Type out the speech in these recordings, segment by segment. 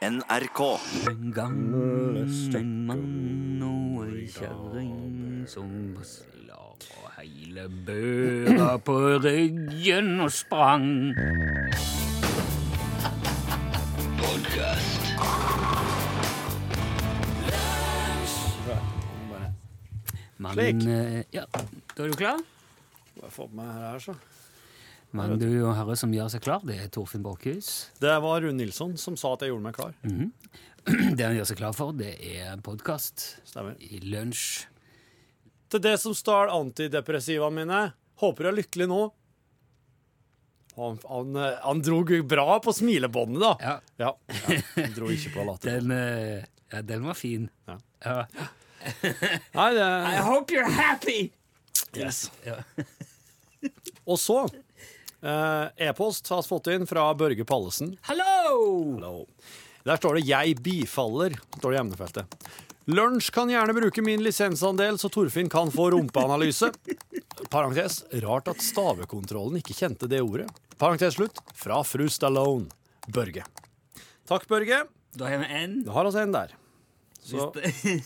NRK. En gang en mann og ei kjerring som la heile børa på ryggen og sprang. Men Slik. eh, Ja, da er du klar? Bare få på meg her, så. Men du og herre som gjør seg klar, det er Torfinn Borchhus. Det var Rune Nilsson som sa at jeg gjorde meg klar. Det han gjør seg klar for, det er podkast i lunsj. Til det som stjal antidepressivaene mine, håper du er lykkelig nå. Han, han, han dro bra på smilebåndet, da. Ja, Ja. ja. Han dro ikke på latter. den, eh, ja, den var fin. Ja. Ja. Nei, det I hope you're happy! Yes. Ja. Og så E-post har vi fått inn fra Børge Pallesen. Hallo! Der står det 'Jeg bifaller', står det i emnefeltet. Lunsj kan gjerne bruke min lisensandel, så Torfinn kan få rumpeanalyse. Parentes. Rart at stavekontrollen ikke kjente det ordet. Parentes slutt. Fra fru Stallone. Børge. Takk, Børge. Da har vi en. Da har vi en der. Så Vi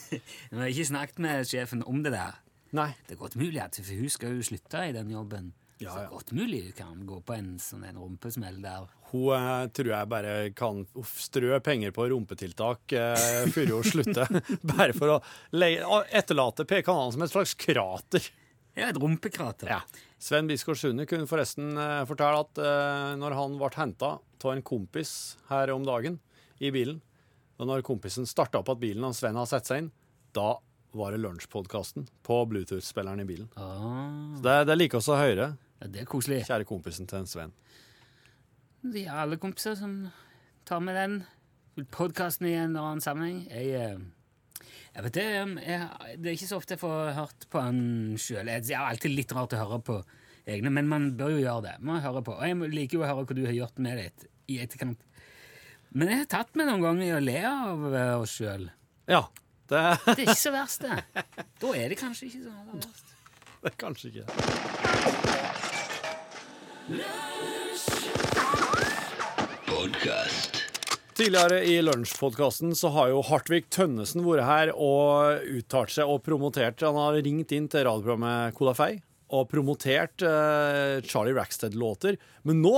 har ikke snakket med sjefen om det der. Nei. Det er godt mulig at hun skal jo slutte i den jobben. Ja, Så godt mulig du kan gå på en sånn en rumpesmell der. Hun eh, tror jeg bare kan uff, strø penger på rumpetiltak eh, før hun slutter. bare for å etterlate P-kanalen som et slags krater. Ja, et rumpekrater. Ja. Sven Biskår Sunde kunne forresten eh, fortelle at eh, når han ble henta av en kompis her om dagen i bilen, og når kompisen starta opp at bilen og Sven har satt seg inn, da var det lunsjpodkasten på Bluetooth-spilleren i bilen. Ah, Så det, det liker oss å høre, ja, det er koselig. kjære kompisen til en Sven. Vi er alle kompiser som tar med den podkasten i en eller annen sammenheng. Jeg, eh, jeg vet det, um, jeg, det er ikke så ofte jeg får hørt på han sjøl. Jeg har alltid litt rart å høre på egne, men man bør jo gjøre det. Man høre på. Og jeg liker jo å høre hva du har gjort med det i etterkant. Men jeg har tatt meg noen ganger i å le av eh, oss sjøl. Ja, det, Det er ikke så verst, det. Da er det kanskje ikke så verst. Det er kanskje ikke. Tidligere i lunsjpodkasten så har jo Hartvig Tønnesen vært her og uttalt seg og promotert. Han har ringt inn til radioprogrammet Kodafei og promotert eh, Charlie Rackstead-låter. Men nå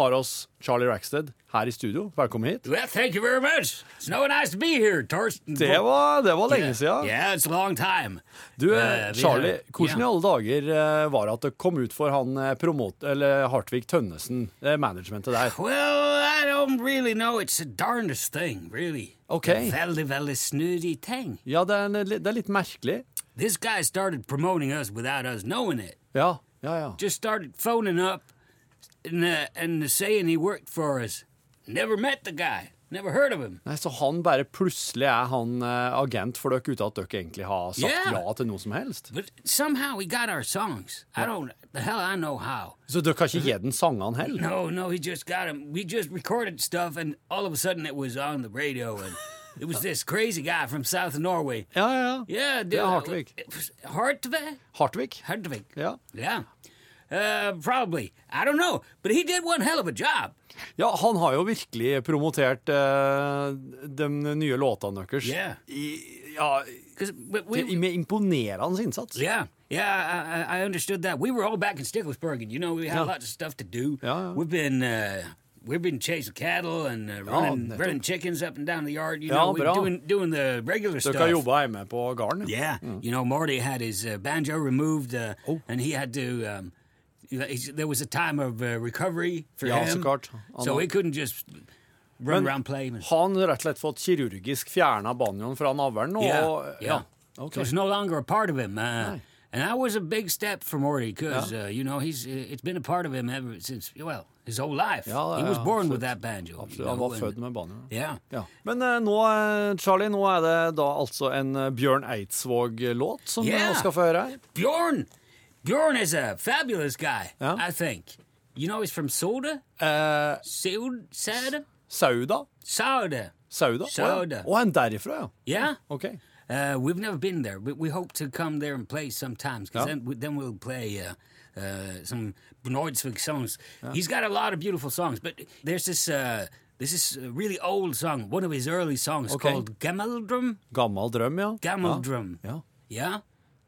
har oss Charlie Rackstead her i studio. Velkommen hit. Well, thank you very much. It's no nice to be here, Torsten. Det var, det var lenge siden. Yeah, it's a long time. Du, eh, Eh, Charlie, hvordan hvordan i alle dager eh, var det at det kom ut for han eh, promot... Eller Hartvig Tønnesen, managementet der? Well, I don't really know. It's a darnest thing, really. Okay. En Veldig, veldig snurrig ting. Ja, det er, det er litt merkelig. This guy started promoting us without us knowing it. Ja, ja, ja. Just started phoning up and, uh, and saying he worked for us. Never met the guy. Never heard of him. Nei, Så han bare plutselig er han uh, agent for dere uten at dere egentlig har sagt Yeah. ja til noe som helst? But somehow he got our songs. I don't, the hell I know how. Så dere har ikke gitt ham sangene heller? No, no, he just got them. We just recorded stuff, and all of a sudden it was on the radio, and it was this crazy guy from South Norway. Ja, ja, ja. Yeah, Det er Hartvig. Hartvig? Hartvig? Hartvig. Ja. Yeah. Uh, probably. I don't know, but he did one hell of a job. ja, han har jo virkelig promotert uh, de nye låtene deres Yeah. i, ja, we, til, med imponerende innsats. yeah, yeah, I, I- understood that. We were all back in Sticklesburg, and you know we had Yeah. lots of stuff to do. Ja. We've been. Uh, We've been chasing cattle and uh, running, ja, running chickens up and down the yard. You Ja, know, we're doing doing the regular stuff. Dere jobba hjemme på gården? Yeah, you know, Marty had his uh, banjo removed, uh, Oh. and he had to. Um, there was a time of uh, recovery for Ja, him, så klart. Han so he couldn't just run around play. Men. Han rett og slett fått kirurgisk fjerna banjoen fra navlen? Og, yeah, yeah. okay. So it's no longer a part of him. Uh, and that was a big step for Morty because uh, you know he's uh, it's been a part of him ever since well his whole life. Ja, he was born absolutt. with that banjo. you know, Han var født med banjo. Yeah. Ja. Men uh, nå, eh, Charlie, nå er det da altså en eh, Bjørn Eidsvåg-låt som vi Yeah. nå skal få høre her. Bjorn, is a fabulous guy. Yeah. I think. You know he's from Soda, Eh, Sud, Sada, Sauda? Sauda. Sauda? Sauda. Å, en derifra, ja. Yeah. Ok. Uh, we've never been there, but we hope to come there and play sometimes. Because Yeah. then, we- then we'll play uh, uh, some Benoitsvik songs. He's got a lot of beautiful songs, but there's this uh, This is a really old song, one of his early songs Okay. called Gameldrum. Gammel drøm, ja. Gameldrum. Ja. Yeah,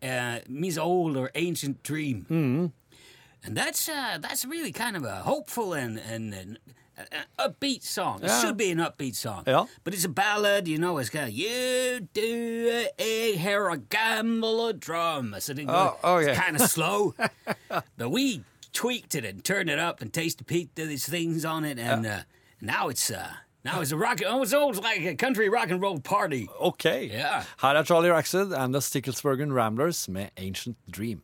uh, means old or ancient dream. Mm-hmm. And that's uh, that's really kind of a hopeful and and, and uh, upbeat song. It should be an upbeat song. Yeah. But it's a ballad, you know. It's got you do a hear a gamble a drum. So they go, Oh, oh, it's yeah. kind of slow. but we tweaked it and turned it up and tasted Pete did these things on it, and uh, now it's uh, now it's a rock. Oh, it's almost like a country rock and roll party. Ok. Yeah. Her er Charlie Raxed and The Sticklesburgen Ramblers med Ancient Dream.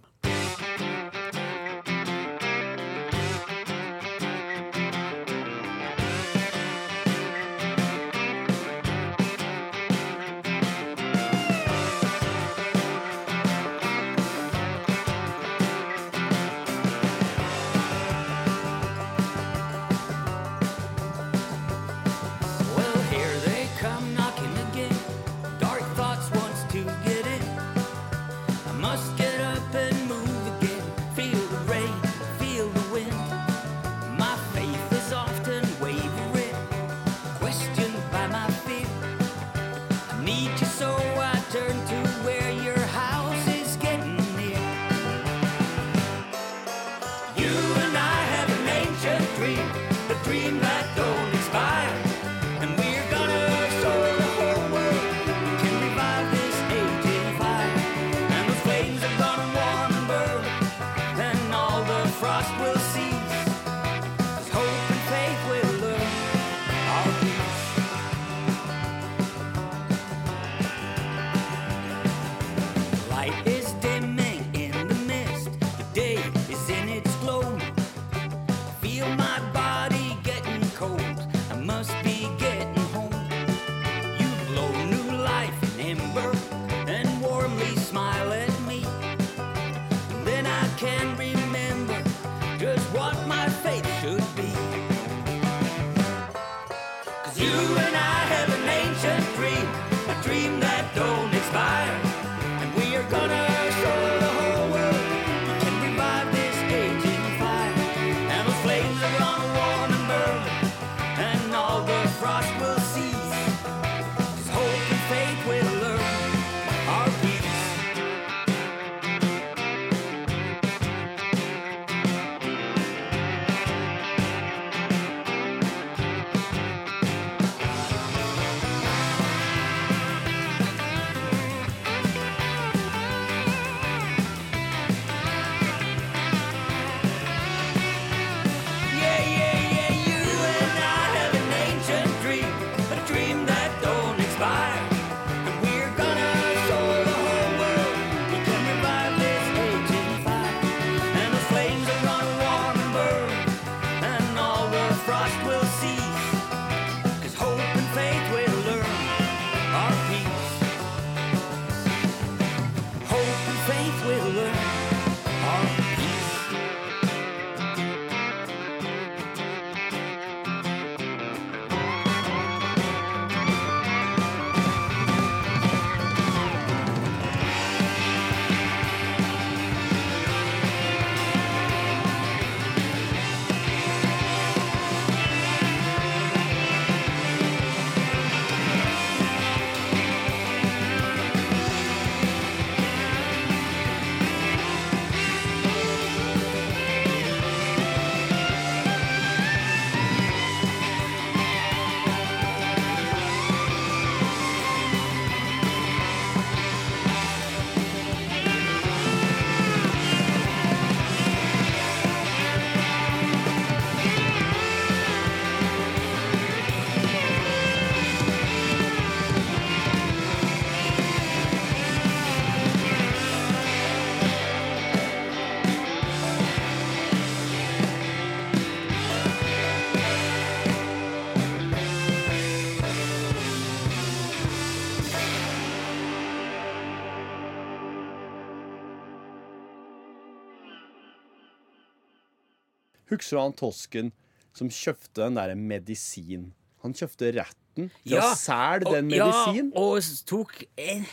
Husker du han tosken som kjøpte den der medisin? Han kjøpte retten til Ja, å selge den medisinen. Ja, og tok en,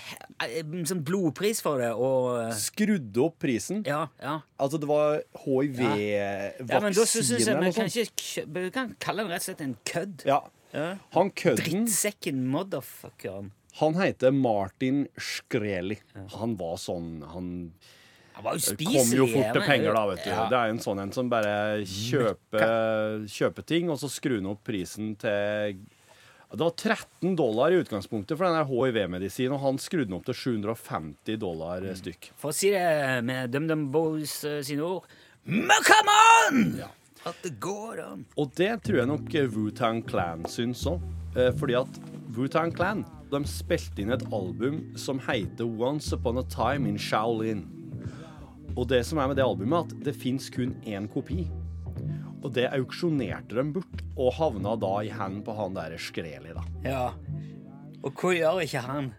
en sånn blodpris for det, og Skrudde opp prisen. Ja, ja. Altså, det var Ja, men da syns hiv-vaksine jeg noe kan ikke Vi kan kalle den rett og slett en kødd. Ja. Ja. Han kødden Drittsekken motherfuckeren. Han heter Martin Skreli. Han var sånn Han Han var kom jo fort til penger, da, vet du. Ja. Det er jo en sånn en som bare kjøper, kjøper ting, og så skrur han opp prisen til Det var 13 dollar i utgangspunktet for den HIV-medisinen, og han skrudde den opp til 750 dollar Mm. stykk. For å si det med DumDum Boys eh, sine ord come on! At det går an. Og det tror jeg nok Wu-Tang Clan syns òg. Fordi at Wu-Tang Clan de spilte inn et album som heter Once Upon a Time in Shaolin. Og det som er med det albumet, at det fins kun én kopi. Og det auksjonerte de bort, og havna da i hendene på han der Skreli, da. Ja. Og hva gjør ikke han?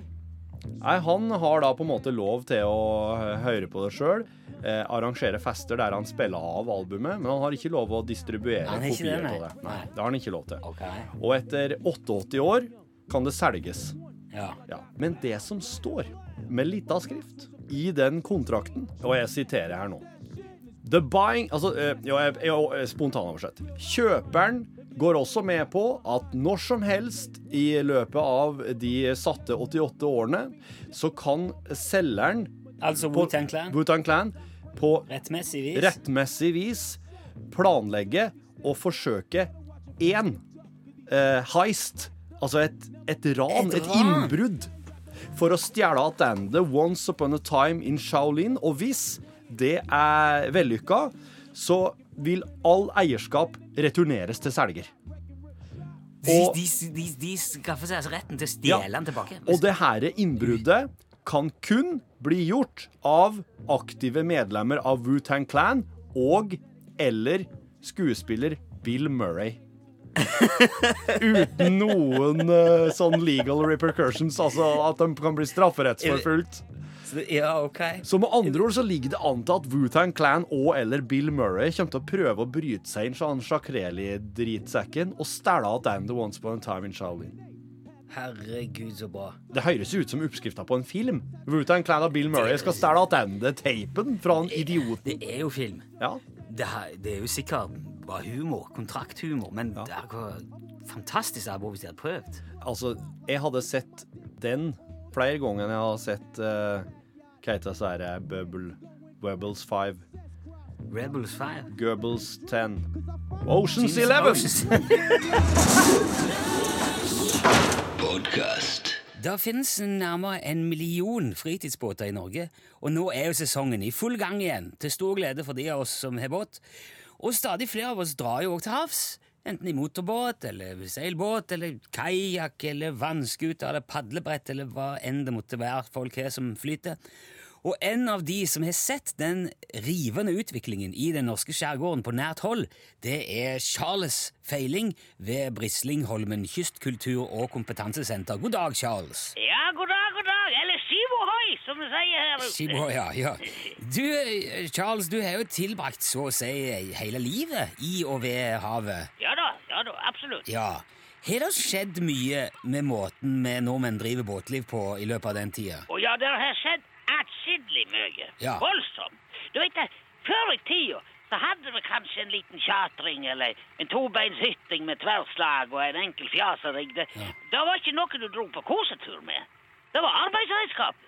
Nei, han har da på en måte lov til å høre på det sjøl. Eh, arrangere fester der han spiller av albumet, men han har ikke lov å distribuere kopier av det. Nei. det har han ikke lov til. Okay. Og etter 88 år kan det selges. Ja. Ja. Men det som står med lita skrift i den kontrakten, og jeg siterer her nå The buying Altså, jo, jeg, jeg, spontanoversett. Kjøperen går også med på at når som helst i løpet av de satte 88 årene, så kan selgeren Altså Wutan Clan. Wu-Tang Clan på Rettmessig vis. rettmessig vis planlegge og forsøke én eh, heist, altså et, et ran, Et et, innbrudd, for å stjele tilbake Once Upon a Time in Shaolin. Og hvis det er vellykka, så vil all eierskap returneres til selger. Og- de, de, de skaffer seg altså retten til å Ja. stjele den tilbake. Og det her innbruddet kan kun bli gjort av aktive medlemmer av Wu-Tang Clan og eller skuespiller Bill Murray. Uten noen uh, sånn legal repercussions, altså at de kan bli strafferettsforfulgt. Ja, ok. Så med andre ord så ligger det an til at Wu-Tang Clan og eller Bill Murray kommer til å prøve å bryte seg inn sånn sjakreli-dritsekken og stjele tilbake The Once Upon a Time in Shaolin. Herregud, så bra. Det høres ut som oppskrifta på en film. Wu-Tang Clan og Bill Murray skal stjele tilbake teipen fra en idiot. Det er jo film. Ja. Det, her, det er jo sikkert bare humor, kontrakthumor, men det er jo fantastisk album hvis de hadde prøvd. Altså, jeg hadde sett den flere ganger enn jeg har sett uh, Hva heter det så eh, Bubble Webbles 5, Rebels 5. Goebbels 10, Oceans 11. Det finnes nærmere en million fritidsbåter i Norge, og nå er jo sesongen i full gang igjen, til stor glede for de av oss som har båt. Og stadig flere av oss drar jo også til havs, enten i motorbåt, eller seilbåt, eller kajakk, eller vannskuter, eller padlebrett, eller hva enn det måtte være folk har som flyter. Og en av de som har sett den rivende utviklingen i den norske skjærgården på nært hold, det er Charles Feiling ved Brislingholmen kystkultur- og kompetansesenter. God dag, Charles. Ja, god dag, god dag. Eller skivohoi, som vi sier her ute. Skibo, ja, ja. Du, Charles, du har jo tilbrakt så å si hele livet i og ved havet. Ja da, ja da, absolutt. Ja. Har det skjedd mye med måten vi nordmenn driver båtliv på i løpet av den tida? Å ja, det har skjedd atskillig mye. Ja. Voldsomt. Du vet det, før i tida så hadde vi kanskje en liten tjatring eller en tobeins med tverrslag og en enkel fjaserigg. Det, det var ikke noe du dro på kosetur med. Det var arbeidsredskapen.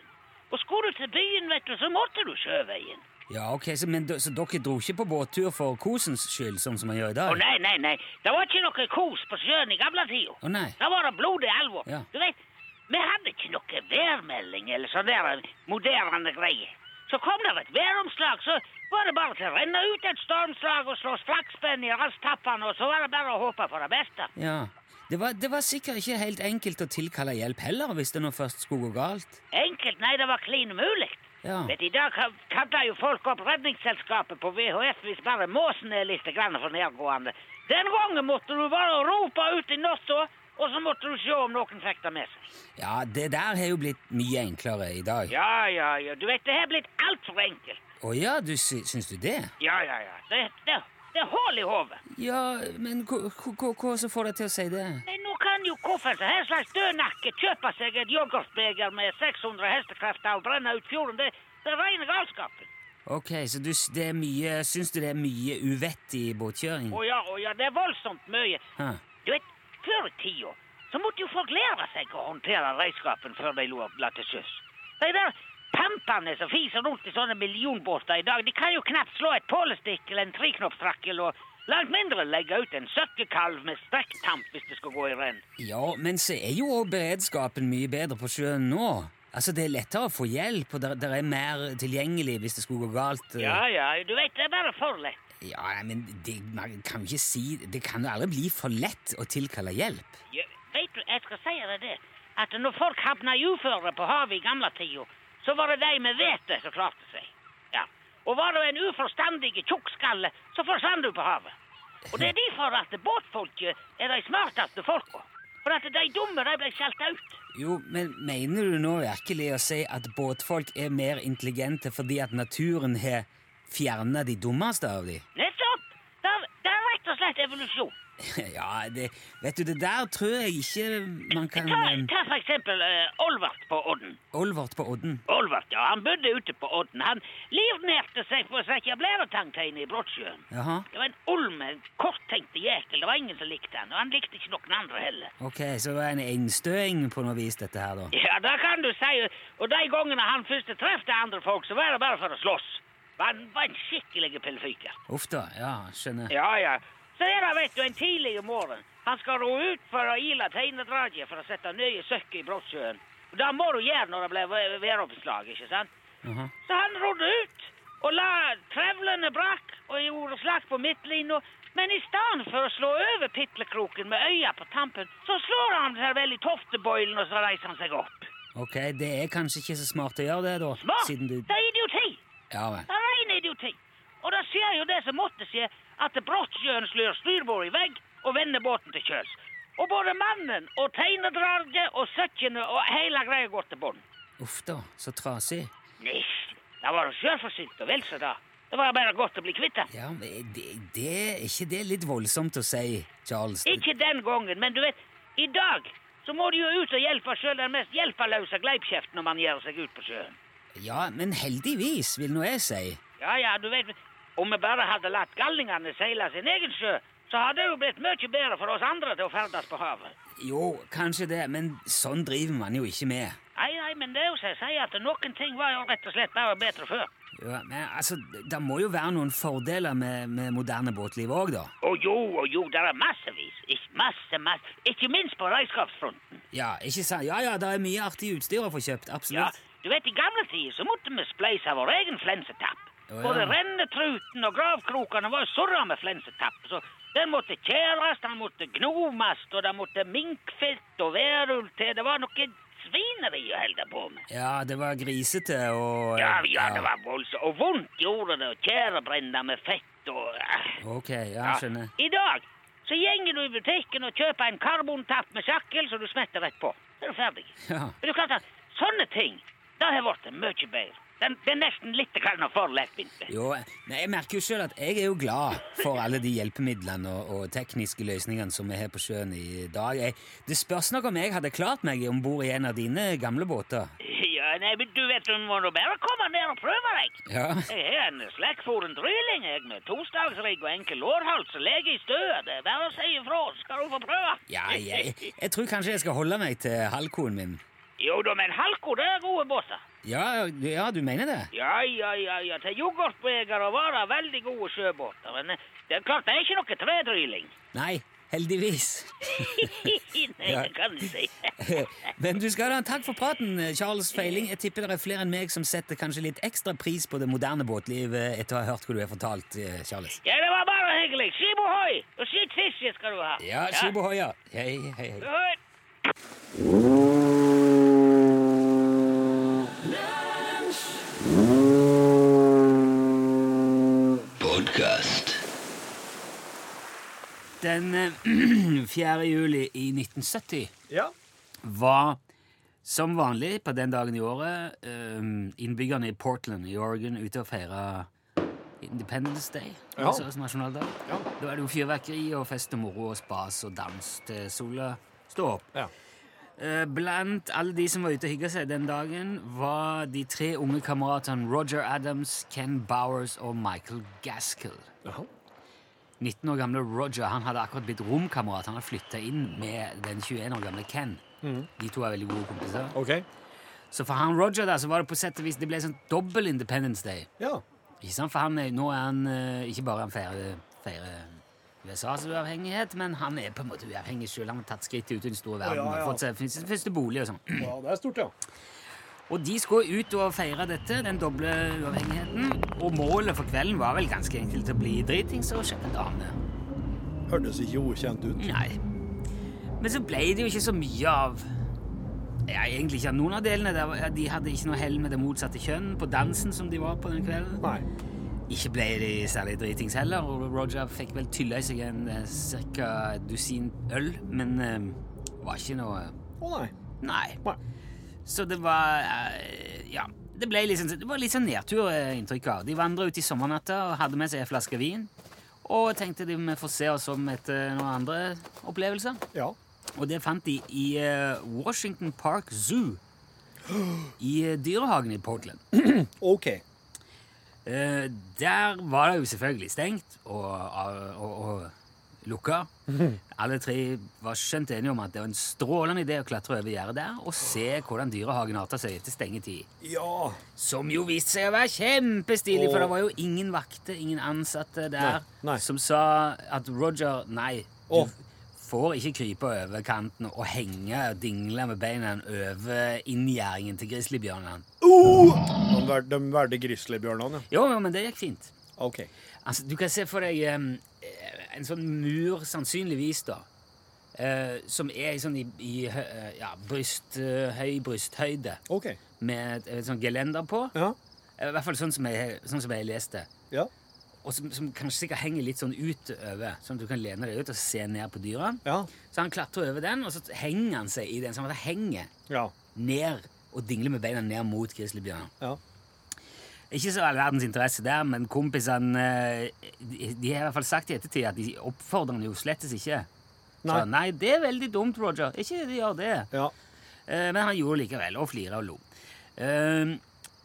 Og skulle du til byen, vet du, så måtte du sjøveien. Ja, ok, så, men, så dere dro ikke på båttur for kosens skyld, sånn som man gjør i dag? Å oh, nei, nei, nei. Det var ikke noe kos på sjøen i gamle tida. Å nei. Da var det blodig alvor. Ja. Du vet, vi hadde ikke noe værmelding eller sånn der moderne greier. Så kom det et væromslag, så var det bare til å renne ut et stormslag og slå slagsspenn i rastappene, og så var det bare å håpe for det beste. Ja. Det var, det var sikkert ikke helt enkelt å tilkalle hjelp heller, hvis det nå først skulle gå galt. Enkelt, nei, det var klin umulig. Ja. Vet, I dag ka- kaller jo folk opp Redningsselskapet på VHF hvis bare måsen er litt grann for nedgående. Den gangen måtte du bare rope ut i natta, og så måtte du se om noen fikk det med seg. Ja, det der har jo blitt mye enklere i dag. Ja, ja, ja. Du vet, det har blitt altfor enkelt. Å ja, du sy syns du det? Ja, ja, ja. Det, det, det er hull i hodet. Ja, men hva- som får deg til å si det? Nei, Nå kan jo kofferten her slags dødnakke kjøpe seg et yoghurtbeger med 600 hestekrefter og brenne ut fjorden. Det, det er rene galskapen. Ok, så du, det er mye, syns du det er mye uvettig båtkjøring? Å ja, å ja, det er voldsomt mye. Hæ. Før i tida så måtte jo folk lære seg å håndtere redskapen før de la til sjøs. De der pampene som fiser rundt i sånne millionbåter i dag, de kan jo knapt slå et pålestikk eller en triknoppstrakkel. og langt mindre legge ut en søkkekalv med strekktamp hvis det skal gå i renn. Ja, men så er jo også beredskapen mye bedre på sjøen nå. Altså, Det er lettere å få hjelp, og det er mer tilgjengelig hvis det skulle gå galt. eh. Ja, ja, du vet, det er bare for lett. Ja, nei, men det, man kan jo ikke si Det kan jo aldri bli for lett å tilkalle hjelp. Ja, vet du, jeg skal si deg det, at når folk havna i uføre på havet i gamle tider, så var det de med vete som klarte seg. Ja. Og var du en uforstandig tjukkskalle, så forsvant du på havet. Og det er derfor at båtfolket er de smarteste folka. For at de dumme de ble skjelt ut. Jo, men mener du nå virkelig å si at båtfolk er mer intelligente fordi at naturen har fjerna de dummeste av de? Nettopp! Det er, det er rett og slett evolusjon. Ja, det, vet du, det der tror jeg ikke man kan Ta, eh, ta for eksempel uh, Olvert på Odden. Olvert på Odden. Olvert, ja, han bodde ute på Odden. Han livnærte seg på å sette blæretangtegn i Brottsjøen. Jaha, Det var en olme, korttenkte jækel. Det var ingen som likte han, og han likte ikke noen andre heller. ok, så det var en engstøing på noe vis, dette her, da. Ja, det kan du si. Og de gangene han først traff andre folk, så var det bare for å slåss. Han var en skikkelig pillefyker. Uff da, ja, skjønner. Ja, ja. Så er det, vet du, en tidlig morgen. Han skal ro ut for å ile teinedraget for å sette nye søkker i Brottsjøen. Og Det må du gjøre når det blir væ- væroppslag, ikke sant? Jaha. Så han rodde ut og la trevlene brakk og gjorde slag på midtlinja. Men i stedet for å slå over pitlekroken med øya på tampen, så slår han seg vel i tofteboilen, og så reiser han seg opp. Ok, det er kanskje ikke så smart å gjøre det, da, Smart! siden du Det er idioti! Ja vel. Det er ren idioti. Og da skjer jo det som måtte skje, at Brottsjøen slår styrbord i vegg og vender båten til kjøls. Og både mannen og teinedraget og søkkene og hele greia går til bånn. Uff da, så trasig. Nish, da var du sjølforsynt og vel så da. Det var bare godt å bli kvitt. Ja, men det, det Er ikke det litt voldsomt å si, Charles? Ikke den gangen, men du vet, i dag så må du jo ut og hjelpe sjøl den mest hjelpeløse gleipkjeften når man gjør seg ut på sjøen. Ja, men heldigvis, vil nå jeg si. Ja, ja, du vet, om vi bare hadde latt gallingene seile sin egen sjø, så hadde det jo blitt mye bedre for oss andre til å ferdes på havet. Jo, kanskje det, men sånn driver man jo ikke med. Nei, nei, men det er jo så jeg sier, at noen ting var jo rett og slett bare bedre før. Ja, men altså, Det må jo være noen fordeler med, med moderne båtliv òg, da. Å jo, å jo, det er massevis. Ikke masse, masse. Ikke minst på reiskapsfronten. Ja, ikke sant? Ja, ja, det er mye artig utstyr å få kjøpt. Ja, Absolutt. Du vet, i gamle tider så måtte vi spleise vår egen flensetapp. Oh, ja. Både rennetruten og gravkrokene var surra med flensetapp, så den måtte kjæres, den måtte gnomes, og det måtte minkfett og værull til. Det var noe svineri å holde på med. Ja, det var grisete og Ja, ja, det var voldsomt. Og vondt gjorde det å tjærebrenne med fett og eh. Ok, ja, skjønner. I dag så gjenger du i butikken og kjøper en karbontapp med sjakkel som du smetter rett på. Så er du ferdig. Ja. Men det er klart at sånne ting, det har blitt mye bedre. Det, det er nesten litt for lettvint. Jo, men jeg merker jo selv at jeg er jo glad for alle de hjelpemidlene og, og tekniske løsningene som vi har på sjøen i dag. Jeg, det spørs nok om jeg hadde klart meg om bord i en av dine gamle båter. Ja, nei, men du vet, du må nå bare komme ned og prøve deg. Ja, Jeg har en slekkforen dryling, jeg, med tostagsrigg og enkel lårhals og lege i støet. Det er bare å si ifra, skal du få prøve. ja jeg, jeg tror kanskje jeg skal holde meg til halvkoen min. Jo da, men Halko, det er gode båter. Ja, ja, du mener det? Ja, ja, ja, ja. Til yoghurtbeger og varer. veldig gode sjøbåter. Men eh, det er klart, det er ikke noe tredryling. Nei, heldigvis. Nei, det kan du si. Men du skal ha takk for praten, Charles Feiling. Jeg tipper det er flere enn meg som setter kanskje litt ekstra pris på det moderne båtlivet etter å ha hørt hva du har fortalt, eh, Charles. Ja, det var bare hyggelig. Skibohoi! Og skitt fiske skal du ha. Ja, skibohoi, ja. Hei, hei, hei. Den eh, 4. juli i 1970 Ja. var som vanlig på den dagen i året eh, innbyggerne i Portland i Oregon ute og feira Independence Day, Ja. altså nasjonaldag. Ja. Da er det jo fyrverkeri og fest og moro og spas og dans til sola står opp. Ja. Eh, Blant alle de som var ute og hygga seg den dagen, var de tre unge kameratene Roger Adams, Ken Bowers og Michael Gaskell. Aha. 19 år gamle Roger han hadde akkurat blitt romkamerat. Han hadde flytta inn med den 21 år gamle Ken. De to er veldig gode kompiser. Okay. Så for han Roger der, så var det på sett og vis Det ble sånn dobbel Independence Day. Ja. Ikke sant? For han nå er han eh, ikke bare en feire, feirer USAs uavhengighet, men han er på en måte uavhengig selv. Han har tatt skrittet ut i den store verden. ja, ja. Fått seg sin første bolig og sånn. ja. Det er stort, ja. Og de skulle ut og feire dette, den doble uavhengigheten. Og målet for kvelden var vel ganske enkelt å bli dritings og kjøpe dame. Hørtes ikke ukjent ut. Nei. Men så ble det jo ikke så mye av ja, egentlig ikke av noen av delene. De hadde ikke noe hell med det motsatte kjønn på dansen som de var på den kvelden. Nei. Ikke ble de særlig dritings heller, og Roger fikk vel tylla i seg en ca. cirka dusin øl, men det var ikke noe Å nei. Nei. Nei. Så det var eh, Ja. Det ble litt sånn, det var litt sånn nedtur, eh, inntrykk av. De vandra ut i sommernatta og hadde med seg en flaske vin. Og tenkte de vi får se oss om etter noen andre opplevelser. Ja. Og det fant de i eh, Washington Park Zoo. I eh, dyrehagen i Portland. OK. Eh, der var det jo selvfølgelig stengt og, og, og, lukka. Alle tre var skjønt enige om at det var en strålende idé å klatre over gjerdet der og se hvordan dyrehagen arta seg etter stengetid. Ja. Som jo viste seg å være kjempestilig, for det var jo ingen vakter, ingen ansatte der, Nei, nei. som sa at Roger Nei, du. Får ikke krype over kanten og henge og dingle med beina over inngjerdingen til grizzlybjørnene. De, ver de valgte grizzlybjørnene, ja. Jo, men det gikk fint. OK. Altså, du kan se for deg um, en sånn mur, sannsynligvis, da. Uh, som er sånn i, i eh, ja, bryst, uh, høy brysthøyde, OK. med et, et sånt gelender på. Ja. I hvert fall sånn som jeg, sånn som jeg leste. Ja. Og som, som kanskje sikkert henger litt sånn utover, sånn at du kan lene deg ut og se ned på dyra. Ja. Så han klatrer over den, og så henger han seg i den, sånn at han henger Ja. ned og dingler med beina ned mot grizzlybjørnen. Ja. Ikke så all verdens interesse der, men kompisene eh, de, de har i hvert fall sagt i ettertid at de oppfordrer han jo slettes ikke. Så, Nei. nei, det er veldig dumt, Roger. Ikke de gjør det. Ja. Eh, men han gjorde likevel, og flira og lo. Eh,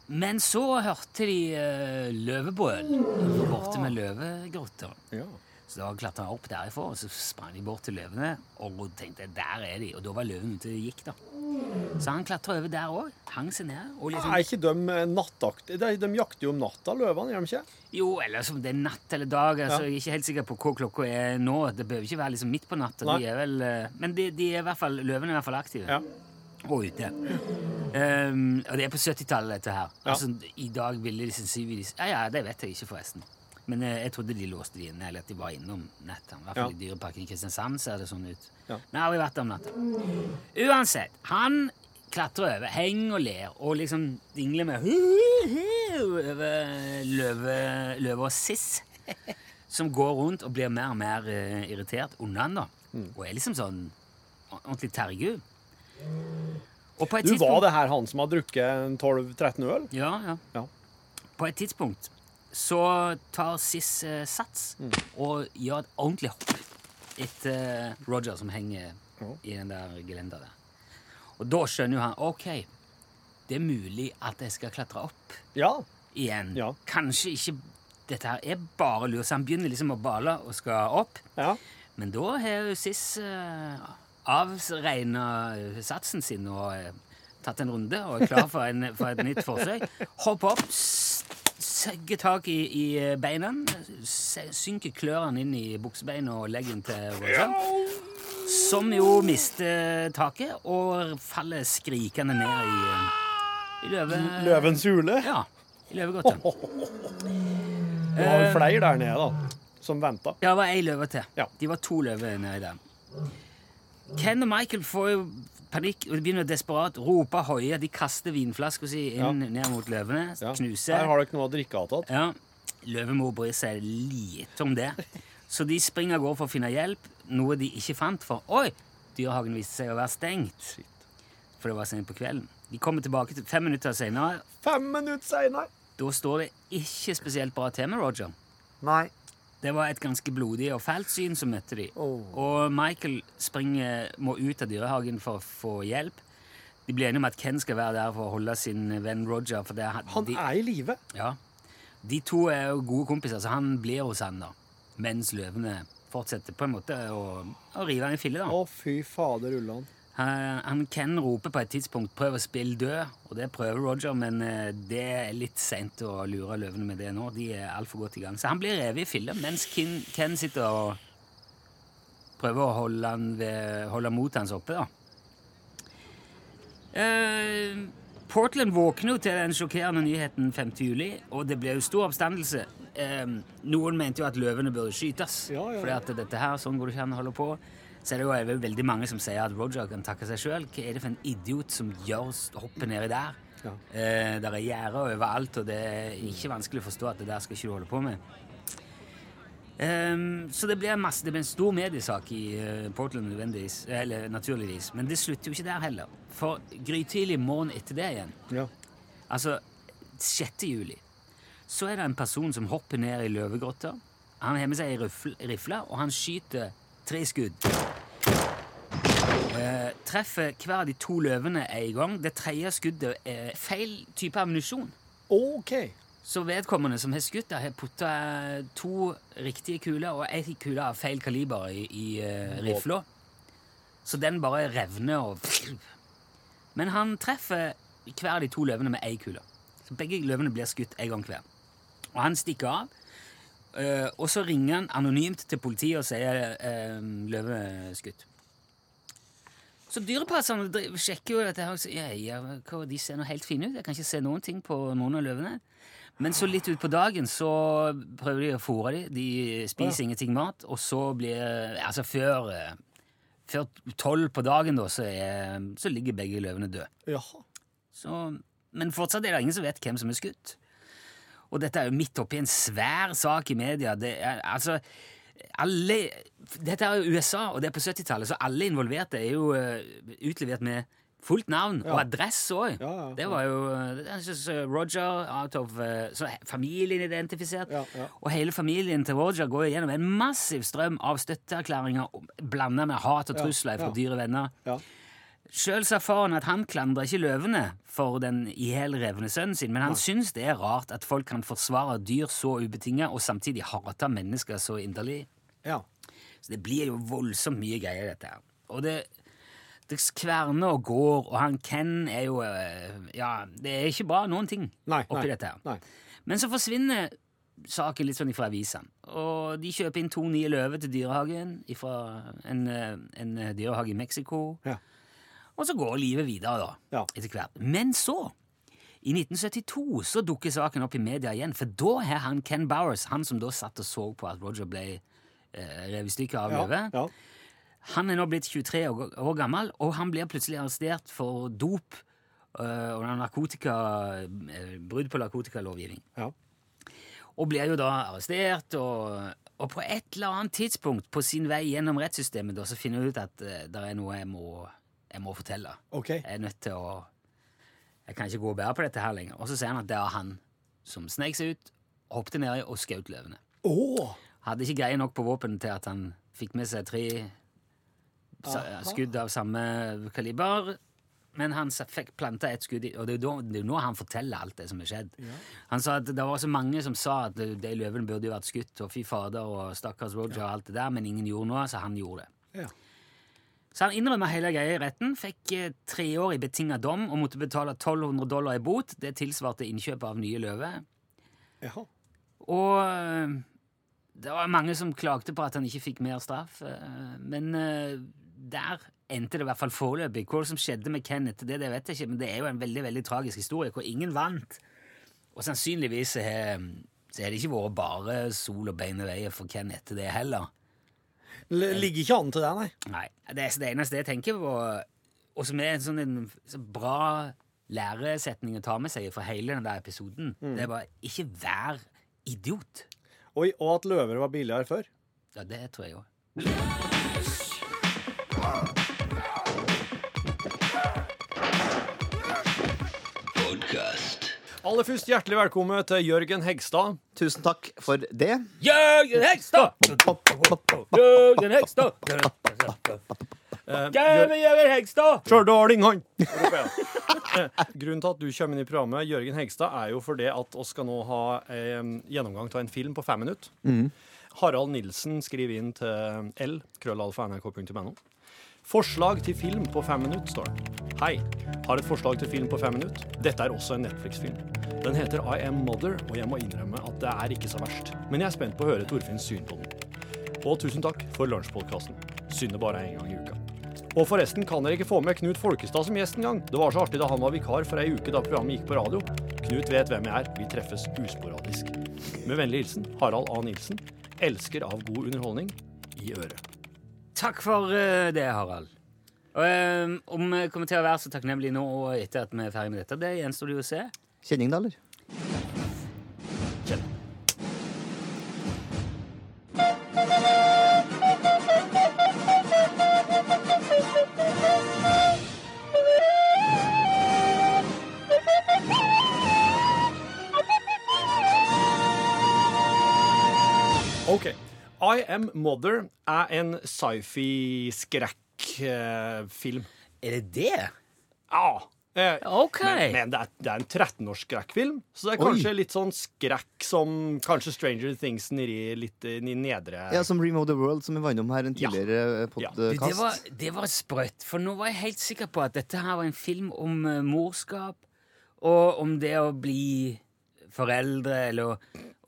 men så hørte de uh, løvebrøl borte med løvegrotter. ja. Så da klatra han opp derifra, og så sprang de bort til løvene og tenkte der er de. Og da var løven ute og gikk, da. Så han klatra over der òg. Hang seg ned. Og liksom, Er ikke de eh, nattaktige? De, de jakter jo om natta, løvene, gjør de ikke? jo, eller som det er natt eller dag. Altså, Ja. Jeg er ikke helt sikker på hva klokka er nå. Det behøver ikke være liksom midt på natta. De vel, eh, men de, de er i hvert fall, løvene er i hvert fall aktive. Ja. Og ute. Um, og det er på 70-tallet, dette her. Ja. Altså, I dag ville de sannsynligvis Ja, ja, det vet jeg ikke, forresten. Men eh, jeg trodde de låste de inne, eller at de var innom natta. I hvert fall i Dyreparken i Kristiansand ser det sånn ut. Ja. Jeg har aldri vært der om natta. Uansett, han klatrer over, henger og ler, og liksom dingler med over løve, løve og siss. Som går rundt og blir mer og mer uh, irritert under han, da. Mm. Og er liksom sånn ordentlig tergud. Du, tidspunkt var det her han som har drukket en 12-13 øl? Ja, ja. Ja. På et tidspunkt så tar Siss eh, sats Mm. og gjør et ordentlig hopp etter eh, Roger som henger Ja. i den der gelenderet. der. Og da skjønner jo han OK, det er mulig at jeg skal klatre opp Ja. igjen. Ja. Kanskje ikke dette her er bare lurt. Så han begynner liksom å bale og skal opp. Ja. Men da har jo Siss uh, avregna satsen sin og eh, tatt en runde og er klar for, en, for et nytt forsøk. Hopper opp, segger tak i, i beina, se- synker klørne inn i buksebeina og leggen til Roger. Som jo mister taket og faller skrikende ned i, eh, i løve... Løvens hule? Ja, i løvegrotta. det var flere der nede, da, som venta. Ja, det var ei løve til. Ja. De var to løver nedi der. Ken og Michael får jo panikk og de begynner desperat rope høye. De kaster vinflaska si inn ned mot løvene. Ja. Knuser. Her har dere noe å drikke avtatt. Ja. Løvemor bryr seg lite om det. Så de springer av gårde for å finne hjelp, noe de ikke fant. For oi, dyrehagen viste seg å være stengt. For det var sent på kvelden. De kommer tilbake til. Fem minutter seinere. Da står det ikke spesielt bra til med Roger. Nei. Det var et ganske blodig og fælt syn som møtte de. Oh. Og Michael springer, må ut av dyrehagen for å få hjelp. De blir enige om at Ken skal være der for å holde sin venn Roger. For det, Han de, er i live. ja, de to er jo gode kompiser, så han blir hos han da. mens løvene fortsetter på en måte å, å rive han i filler. Å, fy fader ullan. Han, Ken roper på et tidspunkt 'prøv å spille død', og det prøver Roger, men eh, det er litt seint å lure løvene med det nå. De er altfor godt i gang. Så han blir revet i filler mens Ken, Ken sitter og prøver å holde, han ved, holde motet hans oppe. da. Uh, Portland våkner jo til den sjokkerende nyheten 5. juli, og det ble jo stor oppstandelse. Uh, noen mente jo at løvene burde skytes, Ja, ja, ja. at dette her, sånn går det ikke an å holde på. Så er det jo veldig mange som sier at Roger kan takke seg sjøl. Hva er det for en idiot som gjør hopper nedi der? Ja. Eh, der er gjerder overalt, og det er ikke vanskelig å forstå at det der skal ikke du holde på med. Um, så det blir, en masse, det blir en stor mediesak i uh, Portland, nødvendigvis, eller naturligvis. Men det slutter jo ikke der heller. For grytidlig morgen etter det igjen, Ja. altså 6. juli, så er det en person som hopper ned i løvegrotta. Han har med seg ei rifle, og han skyter tre skudd. Eh, treffer hver av de to løvene en gang. Det tredje skuddet er feil type ammunisjon. OK. Så vedkommende som har skutt, der, har putta to riktige kuler og ei kule av feil kaliber i, i uh, rifla. Så den bare revner og Men han treffer hver av de to løvene med ei kule. Så begge løvene blir skutt en gang hver. Og han stikker av. eh, og så ringer han anonymt til politiet og sier uh, løveskutt. Så dyrepasserne sjekker jo dette her ja, ja, de ser nå helt fine ut. Jeg kan ikke se noen ting på noen av løvene. Men så litt utpå dagen så prøver de å fôre dem. De spiser ingenting mat. Og så blir Altså før eh, før tolv på dagen, da, så, er, så ligger begge løvene døde. Så, men fortsatt er det ingen som vet hvem som er skutt. Og dette er jo midt oppi en svær sak i media. Det er, altså, alle, dette er jo USA, og det er på 70-tallet, så alle involverte er jo uh, utlevert med fullt navn og Ja. adresse òg. Ja, ja, Det var jo eh, Roger out of uh, Så familien er identifisert. Og hele familien til Roger går gjennom en massiv strøm av støtteerklæringer blanda med hat og trusler fra dyre venner. Sjøl sa faren at han klandrer ikke løvene for den ihjelrevne sønnen sin, men han syns det er rart at folk kan forsvare dyr så ubetinga og samtidig hate mennesker så inderlig. ja. Så det blir jo voldsomt mye greier, dette her. Og det, det kverner og går, og han Ken er jo eh, Ja, det er ikke bra noen ting Nei, oppi nei, dette her. nei. Men så forsvinner saken litt sånn ifra avisene. Og de kjøper inn to nye løver til dyrehagen fra en, eh, en dyrehage i Mexico. Ja. Og så går livet videre, da, Ja. etter hvert. Men så, i 1972, så dukker saken opp i media igjen, for da har han Ken Bowers, han som da satt og så på at Roger ble eh, revet i stykker av Ja, ja. han er nå blitt 23 år, år gammel, og han blir plutselig arrestert for dop øh, og narkotika, øh, brudd på narkotikalovgivning. ja. Og blir jo da arrestert, og, og på et eller annet tidspunkt på sin vei gjennom rettssystemet da, så finner han ut at uh, det er noe jeg må, jeg må fortelle. Okay. Jeg er nødt til å Jeg kan ikke gå og bære på dette her lenger. Og så sier han at det er han som snek seg ut, hoppet nedi og skjøt løvene. Oh. Hadde ikke greie nok på våpen til at han fikk med seg tre Aha. skudd av samme kaliber. Men han fikk planta et skudd i Og det er jo nå han forteller alt det som er skjedd. Han sa at det var så mange som sa at de løvene burde jo vært skutt, og fy fader og stakkars Roger og alt det der, men ingen gjorde noe, så han gjorde det. Ja. Så han innrømma hele greia i retten, fikk eh, tre år i betinga dom og måtte betale 1200 dollar i bot. Det tilsvarte innkjøpet av nye løver. Ja. Og øh, det var mange som klagde på at han ikke fikk mer straff, øh, men der endte det i hvert fall foreløpig. Hva som skjedde med Ken etter det, det vet jeg ikke, men det er jo en veldig veldig tragisk historie hvor ingen vant. Og sannsynligvis har det ikke vært bare sol og bein i veien for Ken etter det heller. Ligger ikke an til det, nei. Nei, det er det eneste jeg tenker på, og som er en sånn en så bra læresetning å ta med seg fra hele den der episoden, det er bare ikke vær idiot. Oi, og at løver var billigere før. Ja, det tror jeg òg. Aller først hjertelig velkommen til Jørgen Hegstad. Tusen takk for det. Jørgen Hegstad! Jørgen Hegstad! Eh, Jørgen Hegstad! Stjørdal jeg. Eh, Grunnen til at du kommer inn i programmet, Jørgen Hegstad, er jo fordi at vi skal nå ha en gjennomgang av en film på fem minutter. Harald Nilsen skriver inn til l, krøllalfa.nrk.no. Forslag til film på fem minutter, står det. Hei, har et forslag til film på fem minutter. Dette er også en Netflix-film. Den heter I Am Mother, og jeg må innrømme at det er ikke så verst. Men jeg er spent på å høre Torfinns syn på den. Og tusen takk for lunsjpodkasten. Synd det bare er én gang i uka. Og forresten kan dere ikke få med Knut Folkestad som gjest engang. Det var så artig da han var vikar for ei uke da programmet gikk på radio. Knut vet hvem jeg er. Vi treffes usporadisk. Med vennlig hilsen Harald A. Nilsen. Elsker av god underholdning i øret. Takk for eh, det, Harald. Og, eh, om vi kommer til å være så takknemlige nå og etter at vi er ferdig med dette, det gjenstår det jo å se. Kjenning, da, eller? Kjell. I Am Mother er en sci-fi-skrekkfilm. Er det det? Ja. Eh, okay. Men, men det, er, det er en 13-års skrekkfilm, så det er Oi. kanskje litt sånn skrekk som kanskje Stranger Things nedi litt i nedre Ja, Som of the World, som vi var innom her en tidligere Ja. podkast. Ja. det, var, det var sprøtt, for nå var jeg helt sikker på at dette her var en film om uh, morskap, og om det å bli foreldre, eller å,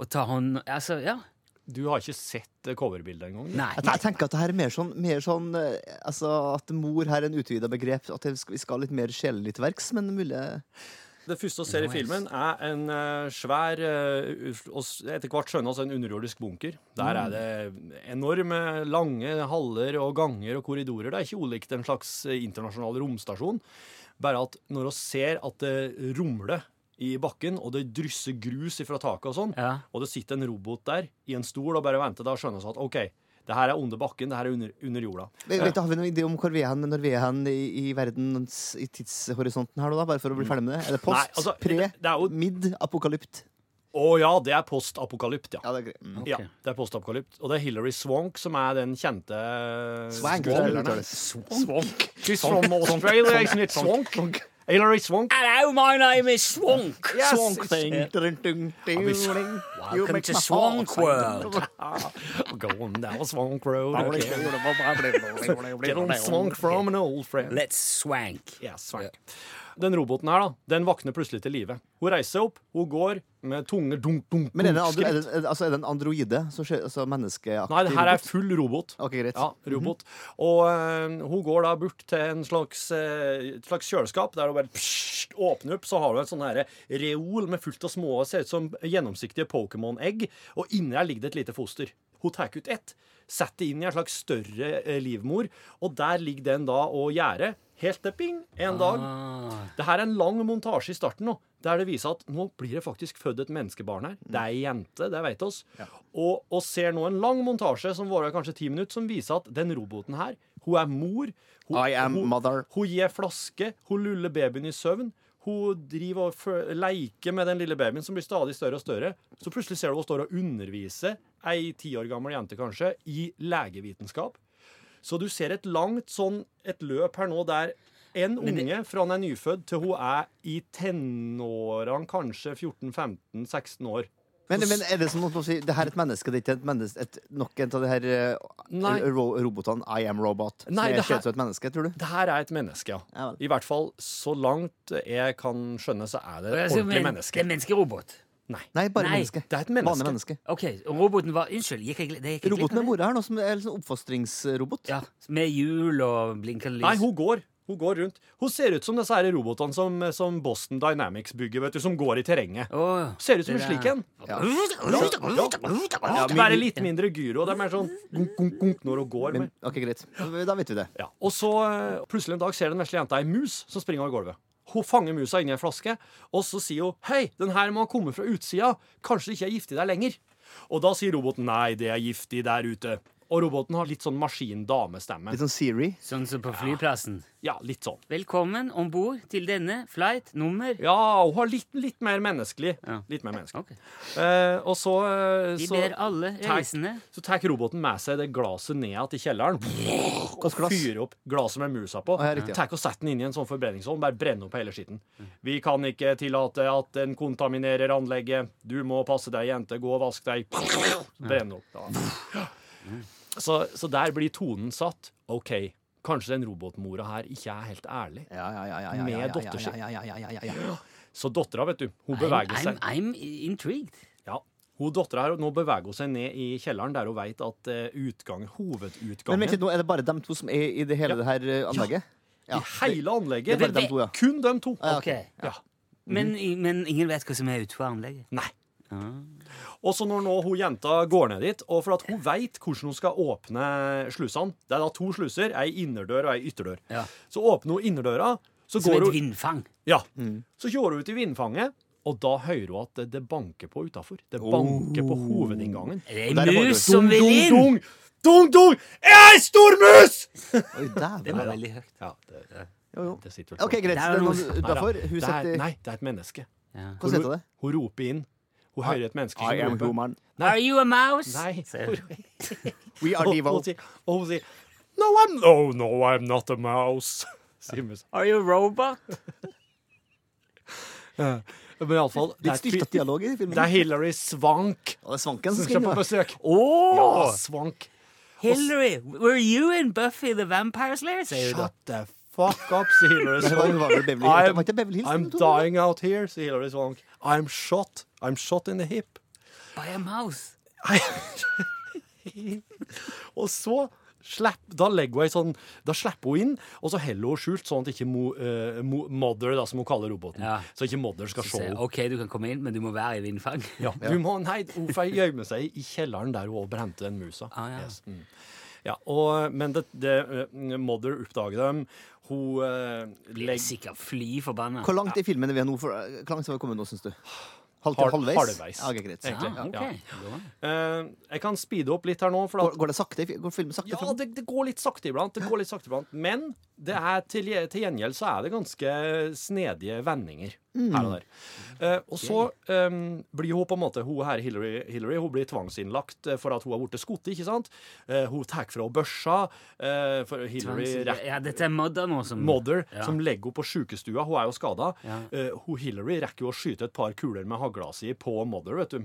å ta hånd Altså, ja. Du har ikke sett coverbildet engang? Nei. Jeg, tenker at det her er mer sånn, mer sånn eh, altså, At mor her er en utvida begrep. At vi skal litt mer sjelelig til verks, men mulig Det første vi ser i filmen, er en eh, svær eh, og Etter hvert skjønner vi en underjordisk bunker. Der er det enorme, lange haller og ganger og korridorer. Det er ikke ulikt en slags internasjonal romstasjon. Bare at når vi ser at det rumler i bakken, og det drysser grus fra taket og sånn, Ja. og det sitter en robot der i en stol og bare venter, da skjønner vi at OK, det her er under bakken, det her er under, under jorda. Vet, vet, Har vi noen idé om hvor vi er hen når vi er hen i, i verdens i tidshorisonten her, nå da? Bare for å bli ferdig med det. Er det post, Nei, altså, pre, det- det er jo- mid, apokalypt? Å ja, det er postapokalypt, ja. Ja, det er greit. Mm. Ok. Ja, det er postapokalypt. Og det er Hilary Swank som er den kjente Swank, Swank. Swank. Swank. Swank. Swank. Swank. it? Swank. Hilary Swank. Hello, my name is Swank. Yes, Swank it's- thing. Dun, dun, dun, vi- You Welcome make to my Swank heart World. Going down Swank Road. Okay. sing. Get on Swank from an old friend. Let's swank. Ja, swank. Den roboten her, da, den våkner plutselig til live. Hun reiser seg opp, hun går med tunge dunk, dunk, Men er det, andro, er det, altså, er det en androide? Så, altså menneskeaktig Nei, det her er full robot. Ok, greit. Ja, robot. Og eh, hun går da bort til en slags, et slags kjøleskap der hun bare pssst, åpner opp, så har hun et sånn her reol med fullt av små, ser ut som gjennomsiktige Pokémon-egg, og inni der ligger det et lite foster. Hun tar ut ett, det inn i en slags større eh, livmor, og der ligger den da og gjerder. helt til ping, en dag. Ah. Det her er en lang montasje i starten nå, der det viser at nå blir det faktisk født et menneskebarn her. Det er ei jente, det vet oss. Og, og ser nå en lang montasje som varer kanskje ti minutter, som viser at den roboten her, hun er mor. Hun, I am hun, mother. Hun gir flaske, hun luller babyen i søvn. Hun driver og leker med den lille babyen som blir stadig større og større. Så plutselig ser du hun står og underviser ei ti år gammel jente kanskje i legevitenskap. Så du ser et langt sånn et løp her nå der en unge fra han er nyfødt til hun er i tenårene, kanskje 14-15-16 år. Men, men er det som å si, det her er et menneske, det er ikke et menneske, et, nok en av de her eh, Nei. ro robotene I am robot, som er ser som et menneske, tror du? Det her er et menneske, ja. Ja. I hvert fall så langt jeg kan skjønne, så er det et Altså, ordentlig men- Det menneske. er menneskerobot. Nei. Nei, bare Nei, menneske. det er et menneske. Vanlig menneske. Ok, roboten var Unnskyld, gikk jeg, det gikk jeg Roboten er mora her nå, som er en sånn oppfostringsrobot. Ja, Med hjul og blinkende lys. Nei, hun går. Hun går rundt. Hun ser ut som disse her robotene som, som Boston Dynamics bygger, vet du, som går i terrenget. Oh, Ser ut som en slik en. Ja. Ja, Bare litt mindre gyro. Det er mer sånn gunk, gunk, gunk når hun går. Men, ok, greit. Da vet vi det. Ja. Og så eh, plutselig en dag ser den vesle jenta ei mus som springer over gulvet. Hun fanger musa inni ei flaske, og så sier hun 'Hei, den her må ha kommet fra utsida. Kanskje det ikke er giftig der lenger.' Og da sier roboten 'Nei, det er giftig der ute'. Og roboten har litt sånn maskin-damestemme. Litt sånn Siri. Sånn som på flyplassen. Ja, litt sånn. Velkommen om bord til denne flight nummer Ja, hun har litt, litt mer menneskelig. Ja. Litt mer menneskelig. Okay. Eh, og så, eh, Vi så ber alle reisende Så tar roboten med seg det glaset ned igjen til kjelleren. Og fyrer opp glaset med musa på. Ah, ja. Tar og setter den inn i en sånn forbrenningsovn. Bare brenner opp hele skitten. Vi kan ikke tillate at den kontaminerer anlegget. Du må passe deg, jente. Gå og vask deg. Brenn opp. Da. Så, så der blir tonen satt. OK, kanskje den robotmora her ikke er helt ærlig. Ja, ja, ja, ja, ja, Med datteren ja, dotter si. ja, ja, ja, ja, ja, ja. Så dattera, vet du, hun beveger seg. I'm intrigued. Ja. Hun dattera her, nå beveger hun seg ned i kjelleren, der hun vet at eh, utgang, Men hovedutgangen litt, nå er det bare dem to som er i det hele Ja. det her eh, anlegget? Ja. I hele anlegget. Det det, det. Kun dem to. Ah, ja, Ok. ok. Ja. Men, men ingen vet hva som er utenfor anlegget. Nei. Og så når nå hun jenta går ned dit, og for at hun veit hvordan hun skal åpne slusene Det er da to sluser, ei innerdør og ei ytterdør. Ja. Så åpner hun innerdøra, så Som et hun vindfang. Ja. Så kjører hun ut i vindfanget, og da hører hun at det, det banker på utafor. Det banker på hovedinngangen. Det er en mus som vil inn! dung! Dung, dung! Jeg er ei stor mus! Oi, Det dæven. var veldig høyt. Ja, det, Jo, jo. det sitter vel OK, greit. Det Det er noen utafor. Hun er, setter Nei, det er et menneske. Ja. Det? Hun roper inn. Hun hører et menneske I am roper. human. Are you a mouse? Nei. We are evil. Og hun sier No, I'm, oh, no, I'm not a mouse. Are you a robot? Men iallfall det, Litt dialog i filmen. det er Hillary Swank Og det er Svanken som skal på besøk. Oh! Ja, Swank. Hillary, were you in Buffy the Vampire Slayer? sier. Shut the fuck up, sier Hillary Svank. Swank. I'm-? I'm dying out here, sier Hillary Swank. I'm shot. I'm shot in the hip. By a mouse. Og så slapp, da legger hun ei sånn Da slipper hun inn, og så holder hun skjult, sånn at ikke mo, uh, mo, Mother, da, som hun kaller roboten, Ja. så ikke Mother skal se henne. OK, du kan komme inn, men du må være i vindfang. Ja, du må, nei, hun får gjemme seg i kjelleren der hun brente den musa. Ah, ja. Yes, mm. ja, og, men det, det eh, Mother oppdager dem. Hun uh, Blir legger sikkert fly forbanna. Hvor langt i filmen er vi nå? For, hvor langt har vi kommet nå, syns du? Halv halvveis? halvveis. Ja, ok, greit. Ja, okay. Ja. Uh, Jeg kan speede opp litt her nå. For Går, at, går det sakte? Går filmen sakte? ja, det, det går litt sakte iblant. Det går litt sakte iblant Men det er til, til gjengjeld så er det ganske snedige vendinger her og der. Eh, og så eh, blir hun på en måte Hun her, Hillary, Hillary hun blir tvangsinnlagt eh, for at hun har blitt skutt, ikke sant? Eh, hun tar fra henne børsa. eh, for Hillary rett Ja, dette er Mother nå som Mother, Ja. som legger henne på sjukestua. Hun er jo skada. Ja. hun Hillary rekker jo å skyte et par kuler med hagla si på Mother, vet du.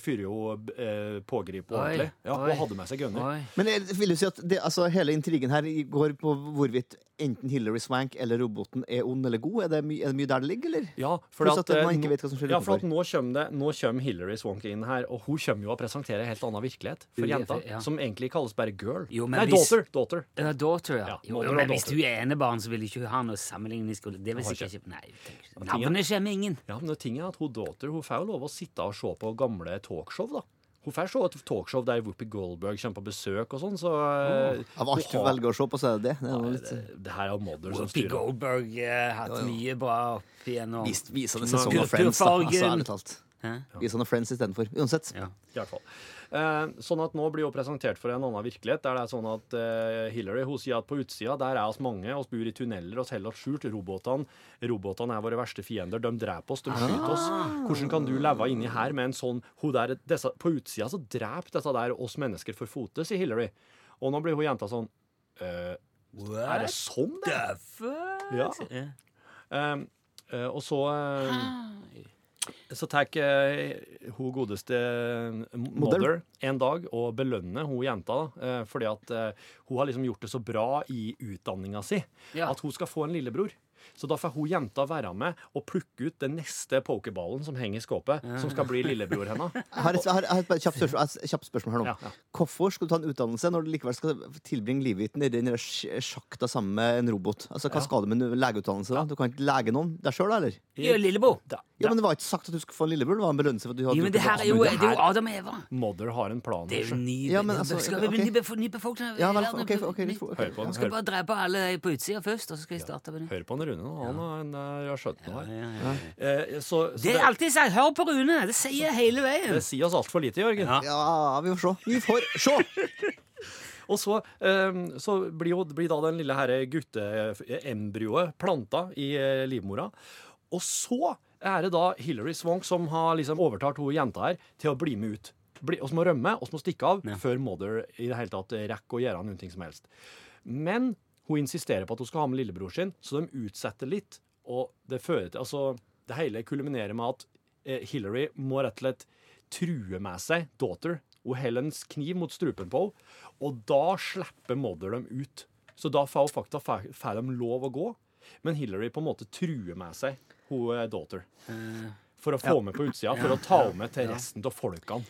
Fyrer jo uh, pågrip ordentlig. Ja, hun hadde med seg gunner. Men jeg vil jo si at det, altså, hele intrigen her går på hvorvidt enten Hillary Swank eller roboten er ond eller god. Er det, my, er det mye der det ligger, eller? Ja, for at, at eh, man ikke nå- vet hva som skjer ja, for at nå kommer, det, nå kommer Hillary Swank inn her, og hun kommer jo og presenterer en helt annen virkelighet for Ja, jenta, ja. som egentlig kalles bare girl. Jo, men Nei, hvis- daughter. daughter. Ja, daughter, ja. Ja, jo, mother men hvis du er enebarn, så vil ikke ikke ha noe sammenligningsgrunnlag. Det vil sikkert ikke Nei. ikke. Ting Navnet kommer ingen. Ja, men det tinget er at hun daughter hun får jo lov å sitte og se på gamle talkshow, da. Hun får se et talkshow der Whoopi Goldberg kommer på besøk og sånn, så oh, Av alt hun velger å se på, så er det det. det, er litt, det, det her er Mother som Whoopi. Goldberg har hatt mye bra opp igjennom. Vis, visende sesong av Friends, da. Altså, ærlig talt. Hæ? sånne Friends istedenfor. Uansett. Ja. I hvert fall. Eh, sånn at nå blir hun presentert for en annen virkelighet. Der det er sånn at eh, Hillary hun sier at på utsida der er oss mange, oss bor i tunneler, oss holder oss skjult. Robotene robotene er våre verste fiender. De dreper oss, de skyter oss. Hvordan kan du leve inni her med en sånn hun der, disse, På utsida så dreper disse der oss mennesker for fote, sier Hillary. Og nå blir hun jenta sånn eh, Er det sånn, det? Ja. Eh, eh, og så eh, så tar eh, hun godeste eh, mother en dag og belønner hun jenta eh, fordi at eh, hun har liksom gjort det så bra i utdanninga si Ja. at hun skal få en lillebror. Så da får hun jenta være med og plukke ut den neste pokerballen som henger i skåpet, som skal bli lillebror hennes. Jeg har et, har, har et kjapt spørsmål, kjapt spørsmål her nå. Ja, ja. Hvorfor skal du ta en utdannelse når du likevel skal tilbringe livet ditt nedi den der sjakta sammen med en robot? Altså, Hva Ja. skal du med en legeutdannelse? da? Du kan ikke lege noen deg sjøl, eller? Gjør lillebror. Da, Ja, men Det var ikke sagt at du skulle få en lillebror. Det var en belønnelse for at du hadde Jo, men det her er jo, det er jo Adam og Eva. Mother har en plan. Det er jo ny, Ja, men altså, skal okay. vi ny, befo- ny befolkning Ja, vel, okay, okay, okay, okay, for- Hør på den. Vi skal bare drepe alle på utsida først, og så skal vi starte det. hør på han Rune. nå. Han har, en, eh, har skjønt noe her. Eh, så, så Det er alltid sagt 'hør på Rune'. Det sier jeg hele veien. det sier oss altfor lite, Jørgen. Ja. Ja, vi får se. Vi får se! Og så, eh, så blir, jo, blir da den lille her gutteembryoet planta i eh, livmora. Og så er det da Hilary Swank som har liksom overtalt hun jenta her til å bli med ut. Bli, oss må rømme, oss må stikke av, Ja. før Mother i det hele tatt rekker å gjøre noe som helst. Men hun insisterer på at hun skal ha med lillebror sin, så de utsetter litt. Og det fører til Altså, det hele kulminerer med at eh, Hillary må rett og slett true med seg daughter Hun holder en kniv mot strupen på henne. Og da slipper Mother dem ut. Så da får faktisk får de lov å gå. Men Hillary på en måte truer med seg hun eh, daughter. Eh, For å få med på utsida, for å ta med til resten av folkene.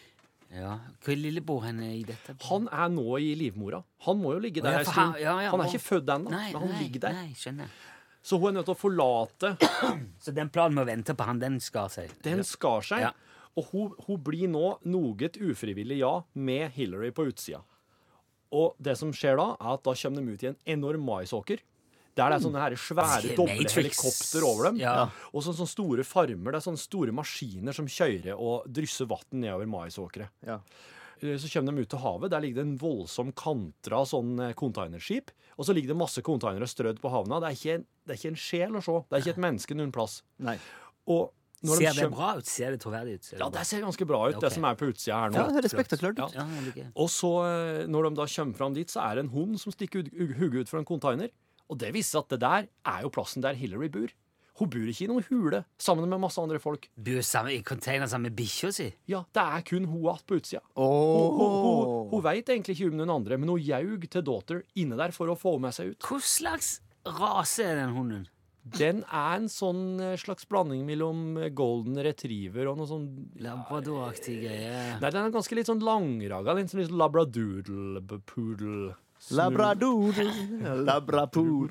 Ja. Hvor er lillebror henne i dette? Han er nå i livmora. Han må jo ligge der ja, en stund. han- ja, Han er ikke født ennå, men han nei, ligger der. Nei, skjønner. Så hun er nødt til å forlate Så den planen med å vente på han, den skar seg? Den skar seg. Og hun, hun blir nå noe ufrivillig, ja, med Hillary på utsida. Og det som skjer da, er at da kommer de ut i en enorm maisåker. Der det er sånne her svære, doble helikopter over dem. Ja. Og sånne, sånne store farmer. Det er sånne store maskiner som kjører og drysser vann nedover maisåkre. Ja. Eh, Så kommer de ut til havet. Der ligger det en voldsom kantra sånn eh, containerskip. Og så ligger det masse containere strødd på havna. Det er, ikke, det er ikke en sjel å se. Det er ikke et menneske noen plass. Nei. Og når de Ser det kjem- bra ut? Ser det troverdig ut? Ser Ja, det ser ganske bra ut, okay. det som er på utsida her nå. Ja, det og spektakulært ut. Ja. Ja. Og så, eh, når de da kommer fram dit, så er det en hund som stikker hodet hugget ut fra en container. Og det viser at det der er jo plassen der Hillary bor. Hun bor ikke i noen hule sammen med masse andre folk. Bor sammen i container sammen med bikkja si? Ja, det er kun hun igjen på utsida. Hun, hun, hun, hun veit egentlig ikke om noen andre, men hun jaug til daughter inne der for å få med seg ut. Hva slags rase er den hunden? Den er en sånn eh, slags blanding mellom eh, golden retriever og noe sånn Labradoraktig greie. Nei, den er ganske litt sånn langraga. Litt sånn litt sånn Labrador, labrapor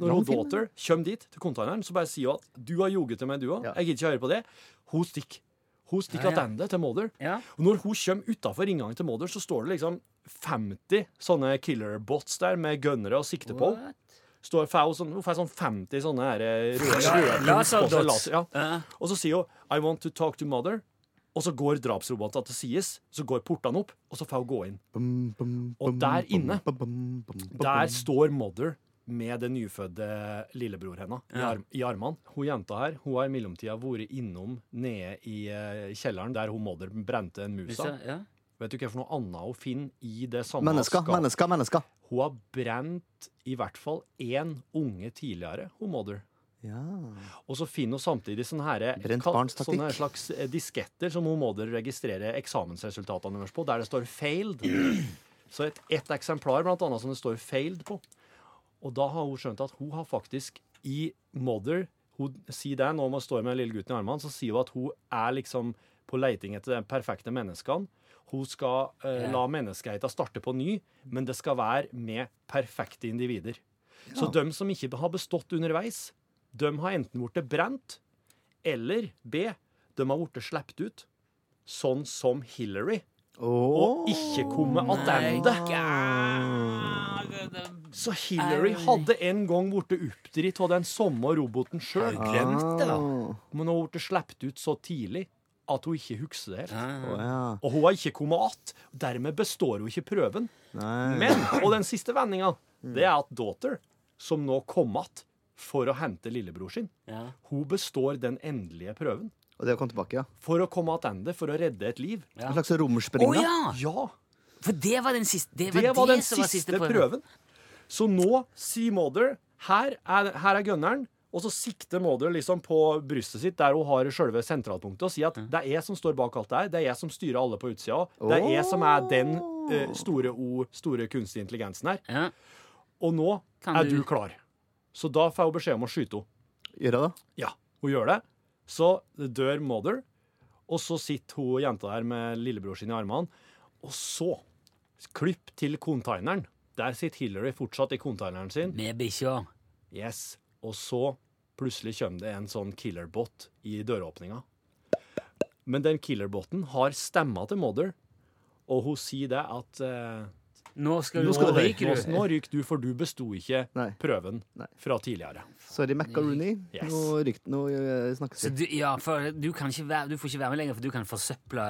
Når hun daughter kommer dit til containeren, så bare sier hun at du har ljuget til meg, du òg. Ja. Jeg gidder ikke høre på det. Hun stikker. Hun stikker Ja, ja. tilbake til Mother. Ja. Og når hun kommer utafor inngangen til Mother, så står det liksom 50 sånne killer-bots der med gunnere å sikte på. henne. Står, får hun, sånn, hun får sånn 50 sånne her eh, røde, røde seg, laser, ja. Ja. Og så sier hun 'I want to talk to mother'. Og så går drapsrobotene til sides, så går portene opp, og så får hun gå inn. Og der inne, der står mother med det nyfødte lillebror henne i, arm, i armene. Hun jenta her hun har i mellomtida vært innom nede i eh, kjelleren der hun mother brente en mus av. ja. Vet du hva for noe annet hun finner i det samme Mennesker, skapet? mennesker, mennesker. Hun har brent i hvert fall én unge tidligere, hun mother. Ja. Og så finner hun samtidig sånne, her, sånne slags eh, disketter som hun må registrere eksamensresultatene deres på, der det står 'failed'. Så et, et eksemplar blant annet som det står 'failed' på. Og da har hun skjønt at hun har faktisk i Mother Hun sier det nå når hun står med lille gutten i armene, så sier hun at hun er liksom på leiting etter de perfekte menneskene. Hun skal eh, la menneskeheten starte på ny, men det skal være med perfekte individer. Så de som ikke har bestått underveis, de har enten blitt brent, eller B, de har blitt sluppet ut. Sånn som Hillary. Og ikke komme tilbake. Så Hillary hadde en gang blitt oppdritt av den samme roboten sjøl. Da. Men hun ble sluppet ut så tidlig at hun ikke husker det helt. Oh, ja. Og hun har ikke kommet att. Dermed består hun ikke prøven. Nei. Men, og den siste vendinga, det er at daughter, som nå kom att for å hente lillebror sin, Ja. hun består den endelige prøven. Og det å komme tilbake, ja. For å komme tilbake for å redde et liv. Ja. En slags Å oh, ja! Ja, For det var den siste Det var, det var den som var siste prøven. Så nå sier Mother her er, her er gunneren. Og så sikter Mother liksom på brystet sitt, der hun har selve sentralpunktet, og sier at det er jeg som står bak alt det her. Det er jeg som styrer alle på utsida. Det er jeg som er den uh, store O, store kunstige intelligensen her. Ja. Og nå Kan er du- du klar. Så da får hun beskjed om å skyte henne. Gjør jeg det? Ja, hun gjør det. Så dør Mother, og så sitter hun jenta der med lillebror sin i armene. Og så, klipp til containeren. Der sitter Hillary fortsatt i containeren sin. Med bikkja. Yes. Og så plutselig kommer det en sånn killerbot i døråpninga. Men den killerboten har stemma til Mother, og hun sier det at eh, Nå skal du Nå skal nå ryker du. nå ryker du, for du besto ikke Nei. prøven Nei. fra tidligere. Sorry, Macaroni. Yes. Nå rykt, nå eh, snakkes Så vi. du, ja, for du, kan ikke være, du får ikke være med lenger, for du kan forsøple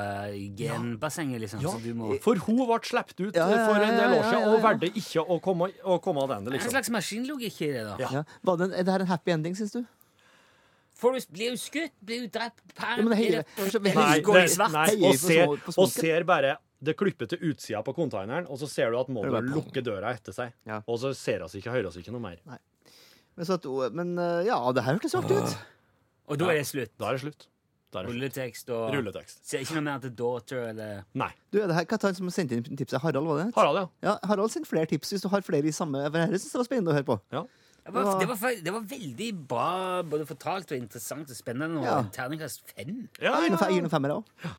genbassenget, liksom. Ja, Så du må For hun ble sluppet ut Ja, for en del år siden og valgte ikke å komme, å komme av den. Det er en Liksom. slags maskinlogikk i det, da. Ja. Ja. Det er det her en happy ending, syns du? For du, blir jo skutt? Blir jo drept? Perm? Ja, Nei, går det, i svart? nei og, ser, og ser bare Det klipper til utsida på containeren, og så ser du at Mulder lukker døra etter seg. Ja. Og så ser vi ikke, hører vi ikke noe mer. Men, så at, men eh, ja, det her hørtes artig ut. Og da er det slutt. Da er det slutt. Rulletekst og Rulletekst. Ser ikke noe mer til daughter eller Nei. Du, er det her, Hva er som sendte inn tipset? Harald, var det? Harald, ja. Ja, Harald sendte flere tips hvis du har flere i samme For synes jeg det var spennende å høre på. ja. det var, det, var, det var veldig bra både fortalt og interessant og spennende. Og Ja. terningkast fem. Ja, Jeg gir ja, jeg gir noen femmere òg.